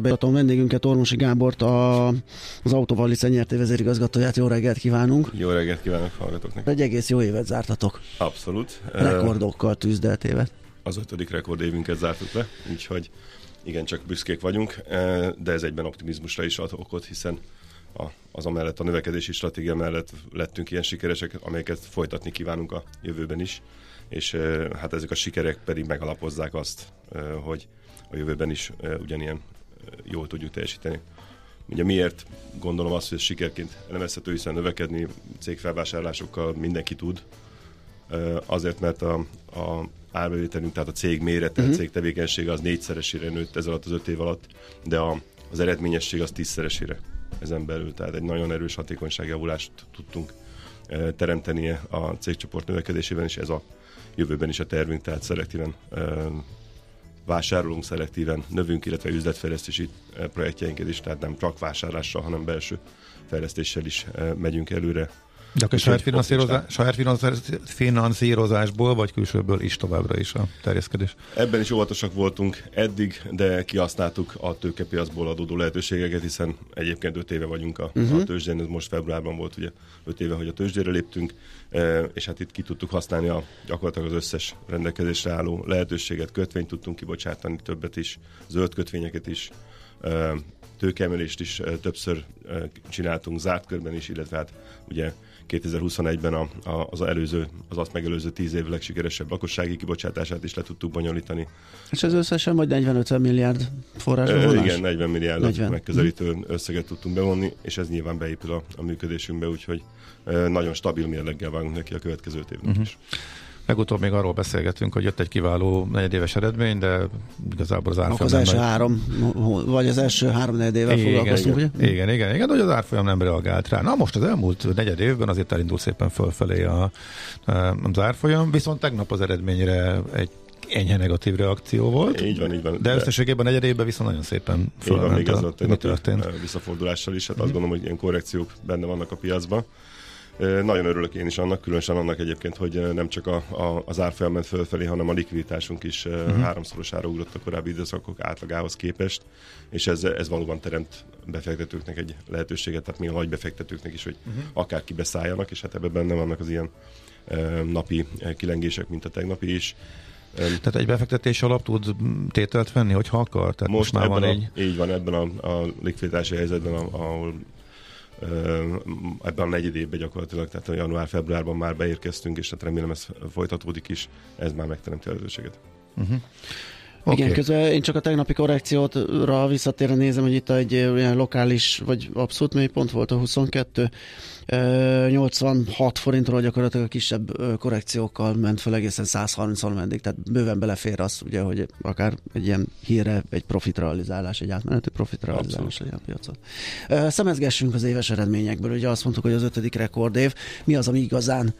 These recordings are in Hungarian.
Beadom vendégünket, Ormosi Gábort, a, az Autóval licen nyerté vezérigazgatóját. Jó reggelt kívánunk! Jó reggelt kívánok hallgatóknak! Egy egész jó évet zártatok. Abszolút. Rekordokkal tűzdeltévet. Az ötödik rekordévünket zártuk le, úgyhogy igen, csak büszkék vagyunk, de ez egyben optimizmusra is ad okot, hiszen a, az amellett a növekedési stratégia mellett lettünk ilyen sikeresek, amelyeket folytatni kívánunk a jövőben is, és hát ezek a sikerek pedig megalapozzák azt, hogy a jövőben is ugyanilyen jól tudjuk teljesíteni. Ugye miért gondolom azt, hogy ez sikerként elemezhető, hiszen növekedni cégfelvásárlásokkal mindenki tud. Azért, mert a, a árbevételünk, tehát a cég mérete, uh-huh. a cég tevékenysége az négyszeresére nőtt ez alatt az öt év alatt, de a, az eredményesség az tízszeresére ezen belül. Tehát egy nagyon erős hatékonyságjavulást tudtunk teremteni a cégcsoport növekedésében, és ez a jövőben is a tervünk, tehát szelektíven vásárolunk szelektíven, növünk, illetve üzletfejlesztési eh, projektjeinket is, tehát nem csak vásárlással, hanem belső fejlesztéssel is eh, megyünk előre. De akkor saját, finanszírozás, saját finanszírozásból, vagy külsőből is továbbra is a terjeszkedés? Ebben is óvatosak voltunk eddig, de kihasználtuk a tőkepiacból adódó lehetőségeket, hiszen egyébként 5 éve vagyunk a, uh-huh. a tőzsdén, ez most februárban volt ugye 5 éve, hogy a tőzsdére léptünk, e, és hát itt ki tudtuk használni a, gyakorlatilag az összes rendelkezésre álló lehetőséget, kötvényt tudtunk kibocsátani, többet is, zöld kötvényeket is, e, tőkeemelést is többször csináltunk zárt körben is, illetve hát ugye 2021-ben a, a, az előző, az azt megelőző 10 év legsikeresebb lakossági kibocsátását is le tudtuk bonyolítani. És ez összesen majd 40-50 milliárd forrásban vonás? Igen, 40 milliárd 40. megközelítő összeget tudtunk bevonni, és ez nyilván beépül a, a működésünkbe, úgyhogy nagyon stabil mérleggel vágunk neki a következő évnek uh-huh. is. Legutóbb még arról beszélgetünk, hogy jött egy kiváló negyedéves eredmény, de igazából az árfolyam az első nagy... három, vagy az első három negyedével igen, foglalkoztunk, igen, ugye? Igen, igen, igen, de hogy az árfolyam nem reagált rá. Na most az elmúlt negyed évben azért elindult szépen fölfelé a, az árfolyam, viszont tegnap az eredményre egy enyhe negatív reakció volt. Így van, így van. De, de összességében negyedében viszont nagyon szépen fölment még ez a, a történt. visszafordulással is, hát mm. azt gondolom, hogy ilyen korrekciók benne vannak a piacban. Nagyon örülök én is annak, különösen annak egyébként, hogy nem csak a, a, az árfolyam ment fölfelé, hanem a likviditásunk is uh-huh. háromszorosára ugrott a korábbi időszakok átlagához képest, és ez, ez valóban teremt befektetőknek egy lehetőséget, tehát még a nagy befektetőknek is, hogy uh-huh. akár kibeszálljanak, és hát ebben benne vannak az ilyen napi kilengések, mint a tegnapi is. Tehát egy befektetés alap tud tételt venni, hogyha akar? Tehát most, most már van a, egy... Így van, ebben a, a likviditási helyzetben, ahol ebben a negyed évben gyakorlatilag, tehát a január-februárban már beérkeztünk, és hát remélem ez folytatódik is, ez már megteremti a lehetőséget. Uh-huh. Okay. Igen, közben én csak a tegnapi korrekciótra visszatérve nézem, hogy itt egy olyan lokális, vagy abszolút mély pont volt a 22. 86 forintról gyakorlatilag a kisebb korrekciókkal ment fel egészen 130 meddig, tehát bőven belefér az, ugye, hogy akár egy ilyen híre, egy profitrealizálás, egy átmeneti profitrealizálás legyen a piacon. Szemezgessünk az éves eredményekből, ugye azt mondtuk, hogy az ötödik rekordév, mi az, ami igazán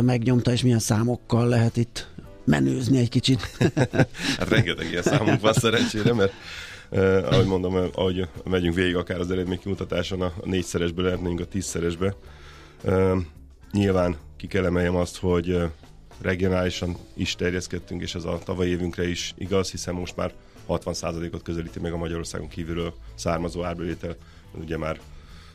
megnyomta, és milyen számokkal lehet itt menőzni egy kicsit. hát rengeteg ilyen számunk van szerencsére, mert eh, ahogy mondom, ahogy megyünk végig akár az eredménykimutatáson, a négyszeresbe lehetnénk a tízszeresbe. Eh, nyilván ki kell emeljem azt, hogy eh, regionálisan is terjeszkedtünk, és ez a tavalyi évünkre is igaz, hiszen most már 60%-ot közelíti meg a Magyarországon kívülről származó árbevétel. Ugye már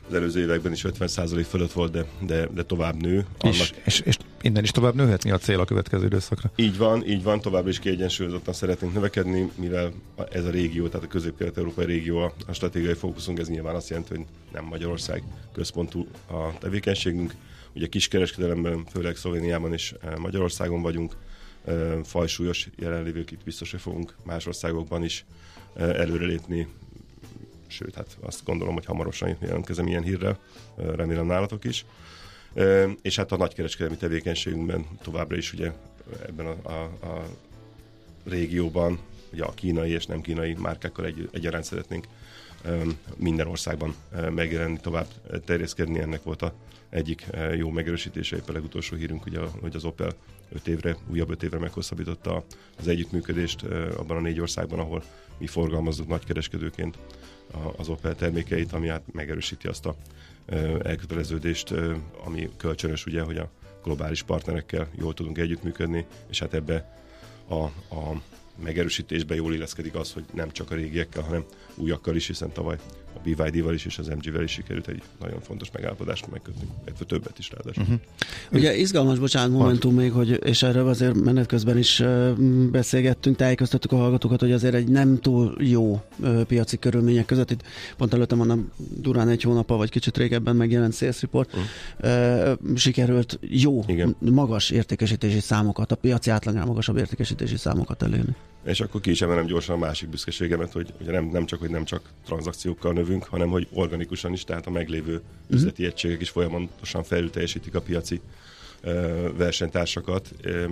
az előző években is 50% fölött volt, de, de, de tovább nő. Annak... És, és, és innen is tovább nőhetni a cél a következő időszakra? Így van, így van, továbbra is kiegyensúlyozottan szeretnénk növekedni, mivel ez a régió, tehát a közép-kelet-európai régió a, a stratégiai fókuszunk, ez nyilván azt jelenti, hogy nem Magyarország központú a tevékenységünk. Ugye kiskereskedelemben, főleg Szlovéniában és eh, Magyarországon vagyunk, eh, fajsúlyos jelenlévők itt biztos, hogy fogunk más országokban is eh, előrelépni, sőt, hát azt gondolom, hogy hamarosan jelentkezem ilyen hírrel, remélem nálatok is. És hát a nagykereskedelmi tevékenységünkben továbbra is ugye ebben a, a, a régióban, ugye a kínai és nem kínai márkákkal egy, egyaránt szeretnénk minden országban megjelenni, tovább terjeszkedni. Ennek volt a egyik jó megerősítése, éppen legutolsó hírünk, ugye, hogy az Opel 5 évre, újabb 5 évre meghosszabbította az együttműködést abban a négy országban, ahol mi forgalmazzuk nagykereskedőként az Opel termékeit, ami hát megerősíti azt a elköteleződést, ami kölcsönös ugye, hogy a globális partnerekkel jól tudunk együttműködni, és hát ebbe a, a megerősítésbe jól illeszkedik az, hogy nem csak a régiekkel, hanem újakkal is, hiszen tavaly a BYD-val is és az MG-vel is sikerült egy nagyon fontos megállapodást megkötni, illetve többet is ráadásul. Uh-huh. Ugye izgalmas, bocsánat, momentum még, hogy, és erről azért menet közben is beszélgettünk, tájékoztattuk a hallgatókat, hogy azért egy nem túl jó piaci körülmények között, itt pont előttem van durán egy hónapa, vagy kicsit régebben megjelent Sales Report, uh-huh. uh, sikerült jó, Igen. magas értékesítési számokat, a piaci átlagnál magasabb értékesítési számokat elérni. És akkor ki is emelem gyorsan a másik büszkeségemet, hogy ugye nem, nem csak, hogy nem csak tranzakciókkal növünk, hanem hogy organikusan is, tehát a meglévő uh-huh. üzleti egységek is folyamatosan felül teljesítik a piaci uh, versenytársakat. Uh,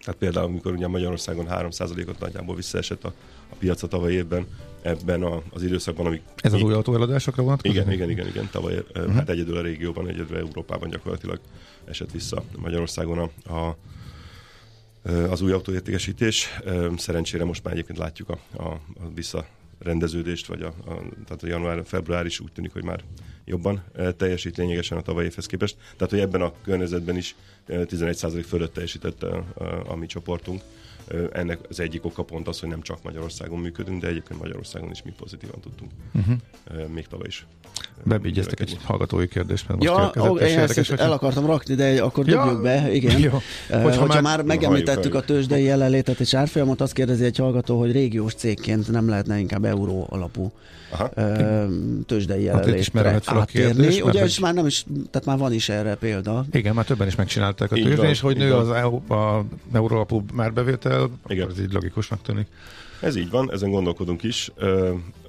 tehát például, amikor ugye Magyarországon 3%-ot nagyjából visszaesett a, a piac a tavaly évben, ebben a, az időszakban, amik... Ez az új autóeladásokra vonatkozik? Igen, igen, igen, igen, tavaly, uh-huh. hát egyedül a régióban, egyedül Európában gyakorlatilag esett vissza Magyarországon a, a az új autóértékesítés. Szerencsére most már egyébként látjuk a, a, a visszarendeződést, vagy a, a, tehát a január-február is úgy tűnik, hogy már jobban teljesít lényegesen a tavalyi évhez képest. Tehát, hogy ebben a környezetben is 11% fölött teljesített a, a, a mi csoportunk. Ennek az egyik oka pont az, hogy nem csak Magyarországon működünk, de egyébként Magyarországon is mi pozitívan tudtunk. Uh-huh. Még tavaly is. Bebigyeztek egy hallgatói kérdést, mert most ja, ó, én ezt el akartam rakni, de akkor ja, dobjuk be, igen. Jó. Uh, hogyha már, már megemlítettük a tőzsdei jelenlétet és árfolyamot, azt kérdezi egy hallgató, hogy régiós cégként nem lehetne inkább euró alapú Aha. tőzsdei hát jelenlétre hát átérni. Kérdés, Ugye, és már nem is, tehát már van is erre példa. Igen, már többen is megcsinálták a tőzsdén, és hogy nő az EU, a euró alapú márbevétel, igen. ez így logikusnak tűnik. Ez így van, ezen gondolkodunk is.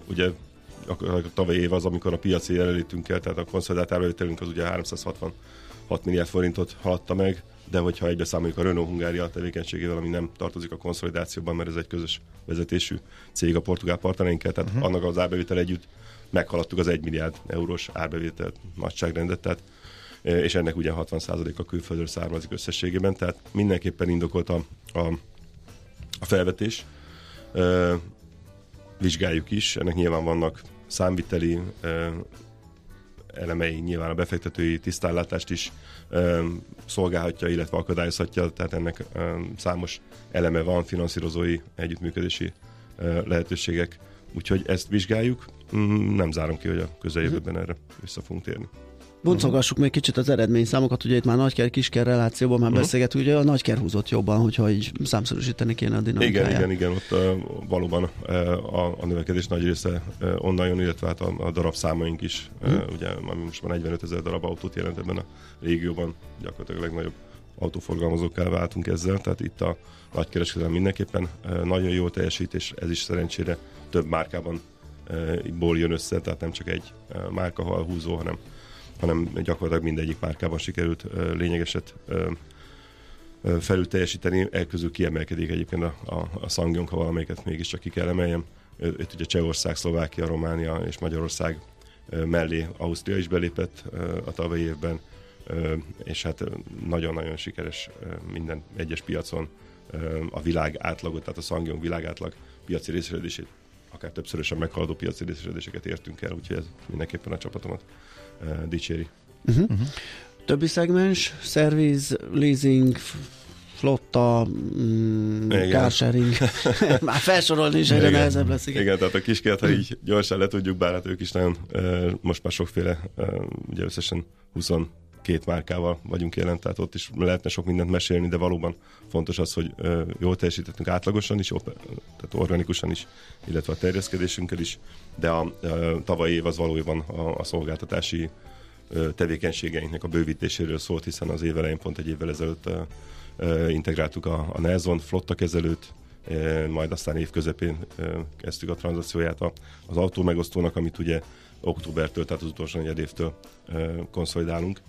Ugye a tavalyi év az, amikor a piaci jelenlétünkkel, tehát a konszolidált árbevételünk az ugye 366 milliárd forintot haladta meg, de hogyha egybe számoljuk a Renault Hungária tevékenységével, ami nem tartozik a konszolidációban, mert ez egy közös vezetésű cég a portugál partnereinkkel, tehát uh-huh. annak az árbevétel együtt meghaladtuk az 1 milliárd eurós árbevétel nagyságrendet, tehát és ennek ugye 60% a külföldről származik összességében, tehát mindenképpen indokolt a, a, a felvetés. E, vizsgáljuk is, ennek nyilván vannak számviteli elemei, nyilván a befektetői tisztállátást is e, szolgálhatja, illetve akadályozhatja, tehát ennek e, számos eleme van, finanszírozói együttműködési e, lehetőségek, úgyhogy ezt vizsgáljuk, mm, nem zárom ki, hogy a közeljövőben erre vissza fogunk térni. Boncolgassuk még kicsit az eredményszámokat, ugye itt már nagyker kisker relációban már uh-huh. beszélgetünk, ugye a nagyker húzott jobban, hogyha így számszerűsíteni kéne a dinamikáját. Igen, igen, igen, ott uh, valóban uh, a, a növekedés nagy része uh, onnan jön, illetve hát a, a darab számaink is, uh, uh-huh. ugye most már 45 ezer darab autót jelent ebben a régióban, gyakorlatilag a legnagyobb autóforgalmazókkal váltunk ezzel, tehát itt a nagykereskedelem mindenképpen uh, nagyon jó teljesítés, ez is szerencsére több márkában uh, ból jön össze, tehát nem csak egy uh, márka húzó, hanem hanem gyakorlatilag mindegyik márkában sikerült lényegeset felül teljesíteni, elközül kiemelkedik egyébként a, a, a Sangyong, ha valamelyiket mégiscsak ki kell emeljem. Itt ugye Csehország, Szlovákia, Románia és Magyarország mellé Ausztria is belépett a tavalyi évben, és hát nagyon-nagyon sikeres minden egyes piacon a világ átlagot, tehát a Sangyong világ átlag piaci részesedését akár többszörösen meghaladó piaci részesedéseket értünk el, úgyhogy ez mindenképpen a csapatomat dicséri. Uh-huh. Uh-huh. Többi szegmens, szerviz, leasing, flotta, mm, carsharing. Már felsorolni is egyre nehezebb lesz. Igen. igen, tehát a kiskert, ha így gyorsan le tudjuk, bár hát ők is nagyon, uh, most már sokféle, uh, ugye összesen 20 két márkával vagyunk jelen, tehát ott is lehetne sok mindent mesélni, de valóban fontos az, hogy jól teljesítettünk átlagosan is, tehát organikusan is, illetve a terjeszkedésünkkel is, de a, a tavalyi év az valójában a, a szolgáltatási tevékenységeinknek a bővítéséről szólt, hiszen az év elején pont egy évvel ezelőtt integráltuk a, a Nelson flotta kezelőt, majd aztán év közepén kezdtük a tranzakcióját az autó megosztónak, amit ugye októbertől, tehát az utolsó negyed évtől konszolidálunk,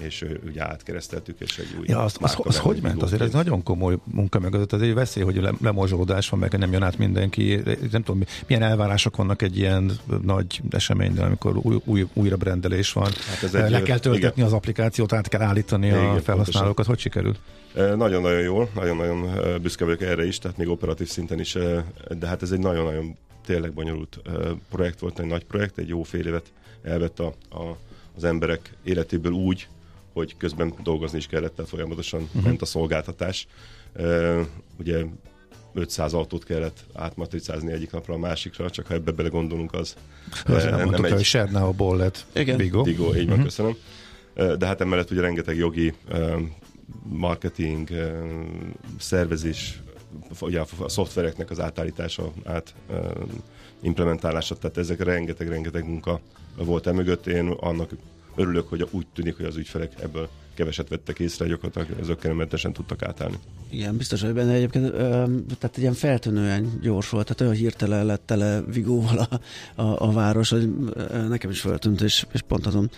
és ugye átkereszteltük, és egy új ja, az, az, az hogy ment? Azért ez nagyon komoly munka mögött, az egy veszély, hogy lemozsolódás van, meg nem jön át mindenki. Nem tudom, milyen elvárások vannak egy ilyen nagy eseménynél, amikor új, új, újra brendelés van. Hát ez egy, Le kell töltetni igen. az applikációt, át kell állítani igen, a felhasználókat. Pontosan. Hogy sikerült? Nagyon-nagyon jól, nagyon-nagyon büszke vagyok erre is, tehát még operatív szinten is, de hát ez egy nagyon-nagyon tényleg bonyolult projekt volt, egy nagy projekt, egy jó fél évet elvett a, a, az emberek életéből úgy, hogy közben dolgozni is kellett, tehát folyamatosan uh-huh. ment a szolgáltatás. ugye 500 autót kellett átmatricázni egyik napra a másikra, csak ha ebbe bele gondolunk, az, az nem, nem egy... hogy Sernau a Bollet, Igen. Vigo. Vigo, így van, uh-huh. köszönöm. De hát emellett ugye rengeteg jogi marketing, szervezés, ugye a szoftvereknek az átállítása, át implementálása, tehát ezek rengeteg-rengeteg munka volt e mögött. Én annak örülök, hogy úgy tűnik, hogy az ügyfelek ebből keveset vettek észre, gyakorlatilag zöggenőmentesen tudtak átállni. Igen, biztos, hogy benne egyébként, tehát ilyen feltűnően gyors volt, tehát olyan hirtelen lett tele Vigóval a, a, a város, hogy nekem is feltűnt, és, és pont azon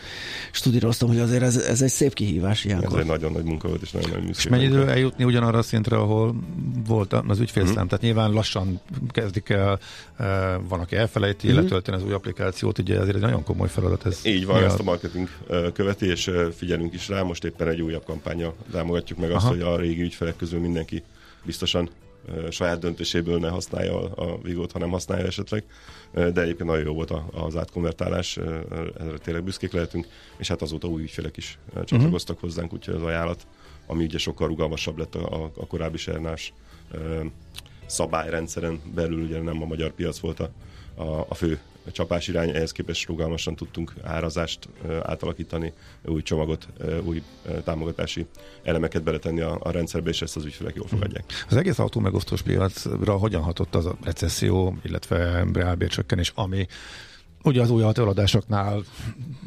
studíroztam, hogy azért ez, ez egy szép kihívás ilyenkor. Ez egy nagyon nagy munka volt, és nagyon nagy És mennyi idő eljutni ugyanarra a szintre, ahol volt az ügyfélszám, hmm. tehát nyilván lassan kezdik el, van, aki elfelejti hmm. letölteni az új applikációt, ugye ezért egy nagyon komoly feladat ez. Így van, ezt a marketing követi, és figyelünk is rá, most éppen egy újabb kampánya támogatjuk meg azt, Aha. hogy a régi ügyfelek közül mindenki biztosan saját döntéséből ne használja a Vigót, hanem használja esetleg. De egyébként nagyon jó volt az átkonvertálás, erre tényleg büszkék lehetünk, és hát azóta új ügyfelek is csatlakoztak uh-huh. hozzánk, úgyhogy az ajánlat, ami ugye sokkal rugalmasabb lett a, a korábbi sernás szabályrendszeren belül, ugye nem a magyar piac volt a, a, a fő csapás irány, ehhez képest rugalmasan tudtunk árazást átalakítani, új csomagot, új támogatási elemeket beletenni a, a rendszerbe, és ezt az ügyfelek jól fogadják. Az egész autómegosztós piacra hogyan hatott az a recesszió, illetve reálbércsökkenés, ami Ugye az új autóadásoknál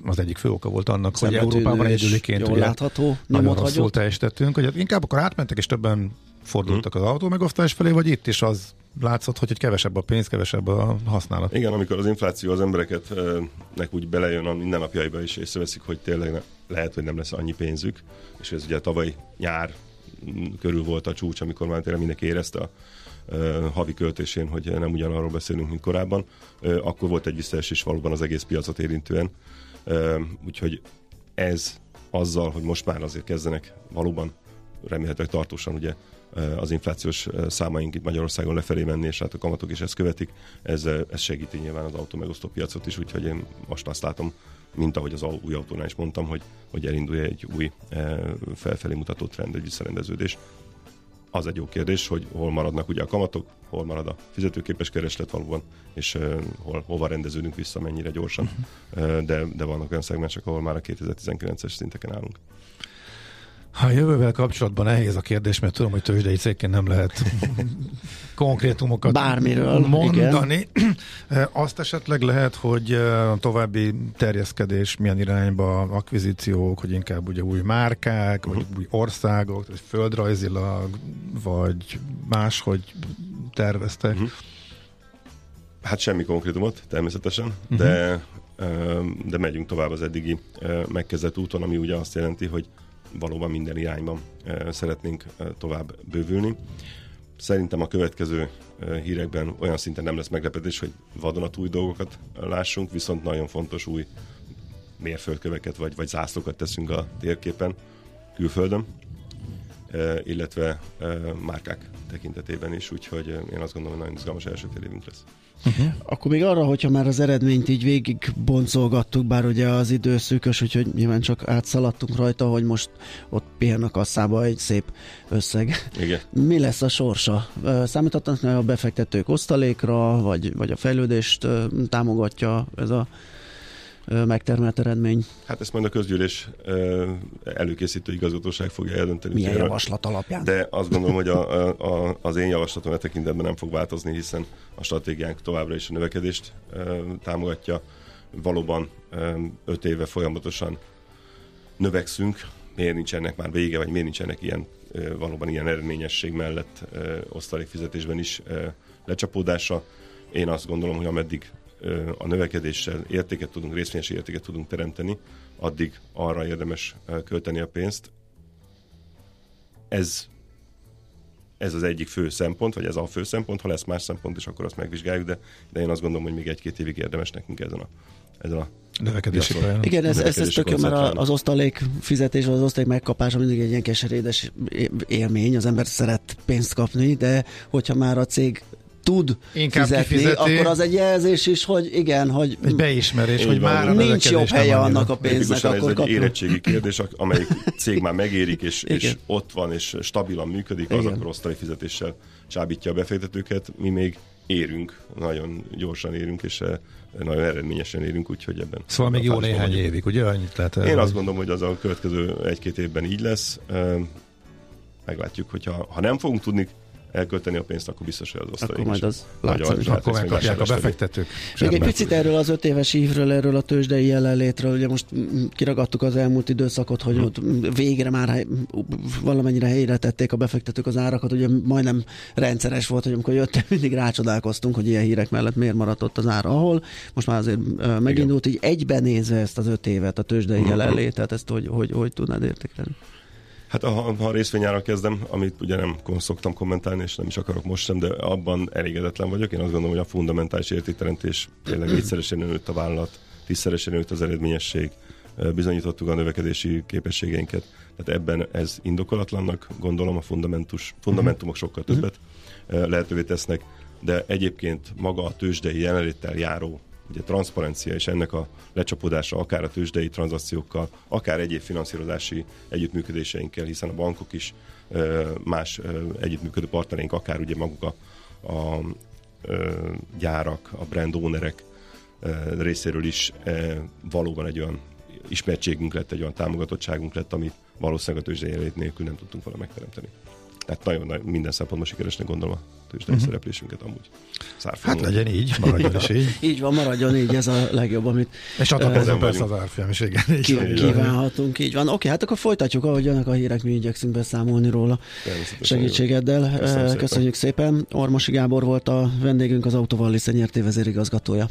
az egyik fő oka volt annak, hogy Európában egyedüliként ugye látható, nagyon rosszul teljesítettünk, hogy inkább akkor átmentek, és többen fordultak mm. az autó megosztás felé, vagy itt is az látszott, hogy, hogy kevesebb a pénz, kevesebb a használat. Igen, amikor az infláció az embereket nek úgy belejön a mindennapjaiba is, észreveszik, hogy tényleg ne, lehet, hogy nem lesz annyi pénzük, és ez ugye tavaly nyár körül volt a csúcs, amikor már tényleg mindenki érezte a havi költésén, hogy nem ugyanarról beszélünk, mint korábban, akkor volt egy visszaesés valóban az egész piacot érintően. Úgyhogy ez azzal, hogy most már azért kezdenek valóban remélhetőleg tartósan ugye az inflációs számaink itt Magyarországon lefelé menni, és hát a kamatok is ezt követik. Ez, ez segíti nyilván az autó megosztó piacot is, úgyhogy én most azt látom, mint ahogy az új autónál is mondtam, hogy, hogy elindulja egy új felfelé mutató trend, egy visszarendeződés. Az egy jó kérdés, hogy hol maradnak ugye a kamatok, hol marad a fizetőképes kereslet valóban, és uh, hol, hova rendeződünk vissza, mennyire gyorsan. Uh, de, de vannak olyan szegmensek, ahol már a 2019-es szinteken állunk. A jövővel kapcsolatban nehéz a kérdés, mert tudom, hogy tőzsdei cégként nem lehet konkrétumokat Bármiről mondani. Igen. Azt esetleg lehet, hogy további terjeszkedés milyen irányba, akvizíciók, hogy inkább ugye új márkák, vagy új országok, vagy földrajzilag, vagy máshogy terveztek. Uh-huh. Hát semmi konkrétumot, természetesen, uh-huh. de, de megyünk tovább az eddigi megkezdett úton, ami ugye azt jelenti, hogy valóban minden irányban szeretnénk tovább bővülni. Szerintem a következő hírekben olyan szinten nem lesz meglepetés, hogy vadonatúj dolgokat lássunk, viszont nagyon fontos új mérföldköveket vagy, vagy zászlókat teszünk a térképen külföldön, illetve márkák tekintetében is, úgyhogy én azt gondolom, hogy nagyon izgalmas első fél évünk lesz. Uh-huh. Akkor még arra, hogyha már az eredményt így végig boncolgattuk, bár ugye az idő szűkös, úgyhogy nyilván csak átszaladtunk rajta, hogy most ott pihen a kasszába egy szép összeg. Igen. Mi lesz a sorsa? Számíthatnak a befektetők osztalékra, vagy, vagy a fejlődést támogatja ez a megtermelt eredmény? Hát ezt majd a közgyűlés előkészítő igazgatóság fogja eldönteni. Milyen javaslat alapján? De azt gondolom, hogy a, a, az én javaslatom e tekintetben nem fog változni, hiszen a stratégiánk továbbra is a növekedést támogatja. Valóban öt éve folyamatosan növekszünk, miért nincs ennek már vége, vagy miért nincs ennek ilyen, valóban ilyen eredményesség mellett osztalékfizetésben is lecsapódása. Én azt gondolom, hogy ameddig a növekedéssel értéket tudunk, részvényes értéket tudunk teremteni, addig arra érdemes költeni a pénzt. Ez, ez az egyik fő szempont, vagy ez a fő szempont, ha lesz más szempont is, akkor azt megvizsgáljuk, de, de én azt gondolom, hogy még egy-két évig érdemes nekünk ezen a, ezen a növekedési pályán. Igen, ez, ez, ez tök jó, mert az osztalék fizetés, vagy az osztalék megkapása mindig egy ilyen keserédes élmény, az ember szeret pénzt kapni, de hogyha már a cég tud Inkább fizetni, kifizeti. akkor az egy jelzés is, hogy igen, hogy egy beismerés, Én hogy van, már nincs jobb helye annak a pénznek. Akkor ez kapjuk. egy érettségi kérdés, amelyik cég már megérik, és, és ott van, és stabilan működik, az igen. akkor osztali fizetéssel csábítja a befektetőket, mi még érünk, nagyon gyorsan érünk, és eh, nagyon eredményesen érünk, úgyhogy ebben. Szóval még jó néhány vagyunk. évig, ugye? Annyit lehet Én azt gondolom, hogy az a következő egy-két évben így lesz. Eh, meglátjuk, hogyha ha nem fogunk tudni elkölteni a pénzt, akkor biztos, hogy az osztály Akkor majd az látszik. Akkor megkapják a befektetők. Még egy picit erről az öt éves ívről, erről a tőzsdei jelenlétről, ugye most kiragadtuk az elmúlt időszakot, hogy ott végre már valamennyire helyre tették a befektetők az árakat, ugye majdnem rendszeres volt, hogy amikor jöttem, mindig rácsodálkoztunk, hogy ilyen hírek mellett miért maradt ott az ára, ahol most már azért megindult, így egyben nézve ezt az öt évet, a tőzsdei uh-huh. jelenlétet, ezt hogy, hogy, hogy tudnád értékelni? Hát ha, ha részvényára kezdem, amit ugye nem szoktam kommentálni, és nem is akarok most sem, de abban elégedetlen vagyok. Én azt gondolom, hogy a fundamentális értékteremtés tényleg négyszeresen nőtt a vállalat, tízszeresen nőtt az eredményesség, bizonyítottuk a növekedési képességeinket. Tehát ebben ez indokolatlannak gondolom, a fundamentus, fundamentumok sokkal többet lehetővé tesznek, de egyébként maga a tőzsdei jelenléttel járó ugye transzparencia és ennek a lecsapódása akár a tőzsdei tranzakciókkal, akár egyéb finanszírozási együttműködéseinkkel, hiszen a bankok is más együttműködő partnereink, akár ugye maguk a, a gyárak, a brand ownerek részéről is valóban egy olyan ismertségünk lett, egy olyan támogatottságunk lett, amit valószínűleg a tőzsdei nélkül nem tudtunk volna megteremteni. Tehát nagyon, nagyon minden szempontból sikeresnek gondolom a tőzsdei uh-huh. szereplésünket amúgy. Szárfilm. Hát legyen így, maradjon is így. így van, maradjon így, ez a legjobb, amit És csatlakozzon persze az árfiam is, igen. Így ki, kívánhatunk, így van. Oké, hát akkor folytatjuk, ahogy jönnek a hírek, mi igyekszünk beszámolni róla segítségeddel. Köszönjük szépen. szépen. Ormosi Gábor volt a vendégünk, az Autovallis nyerté vezérigazgatója.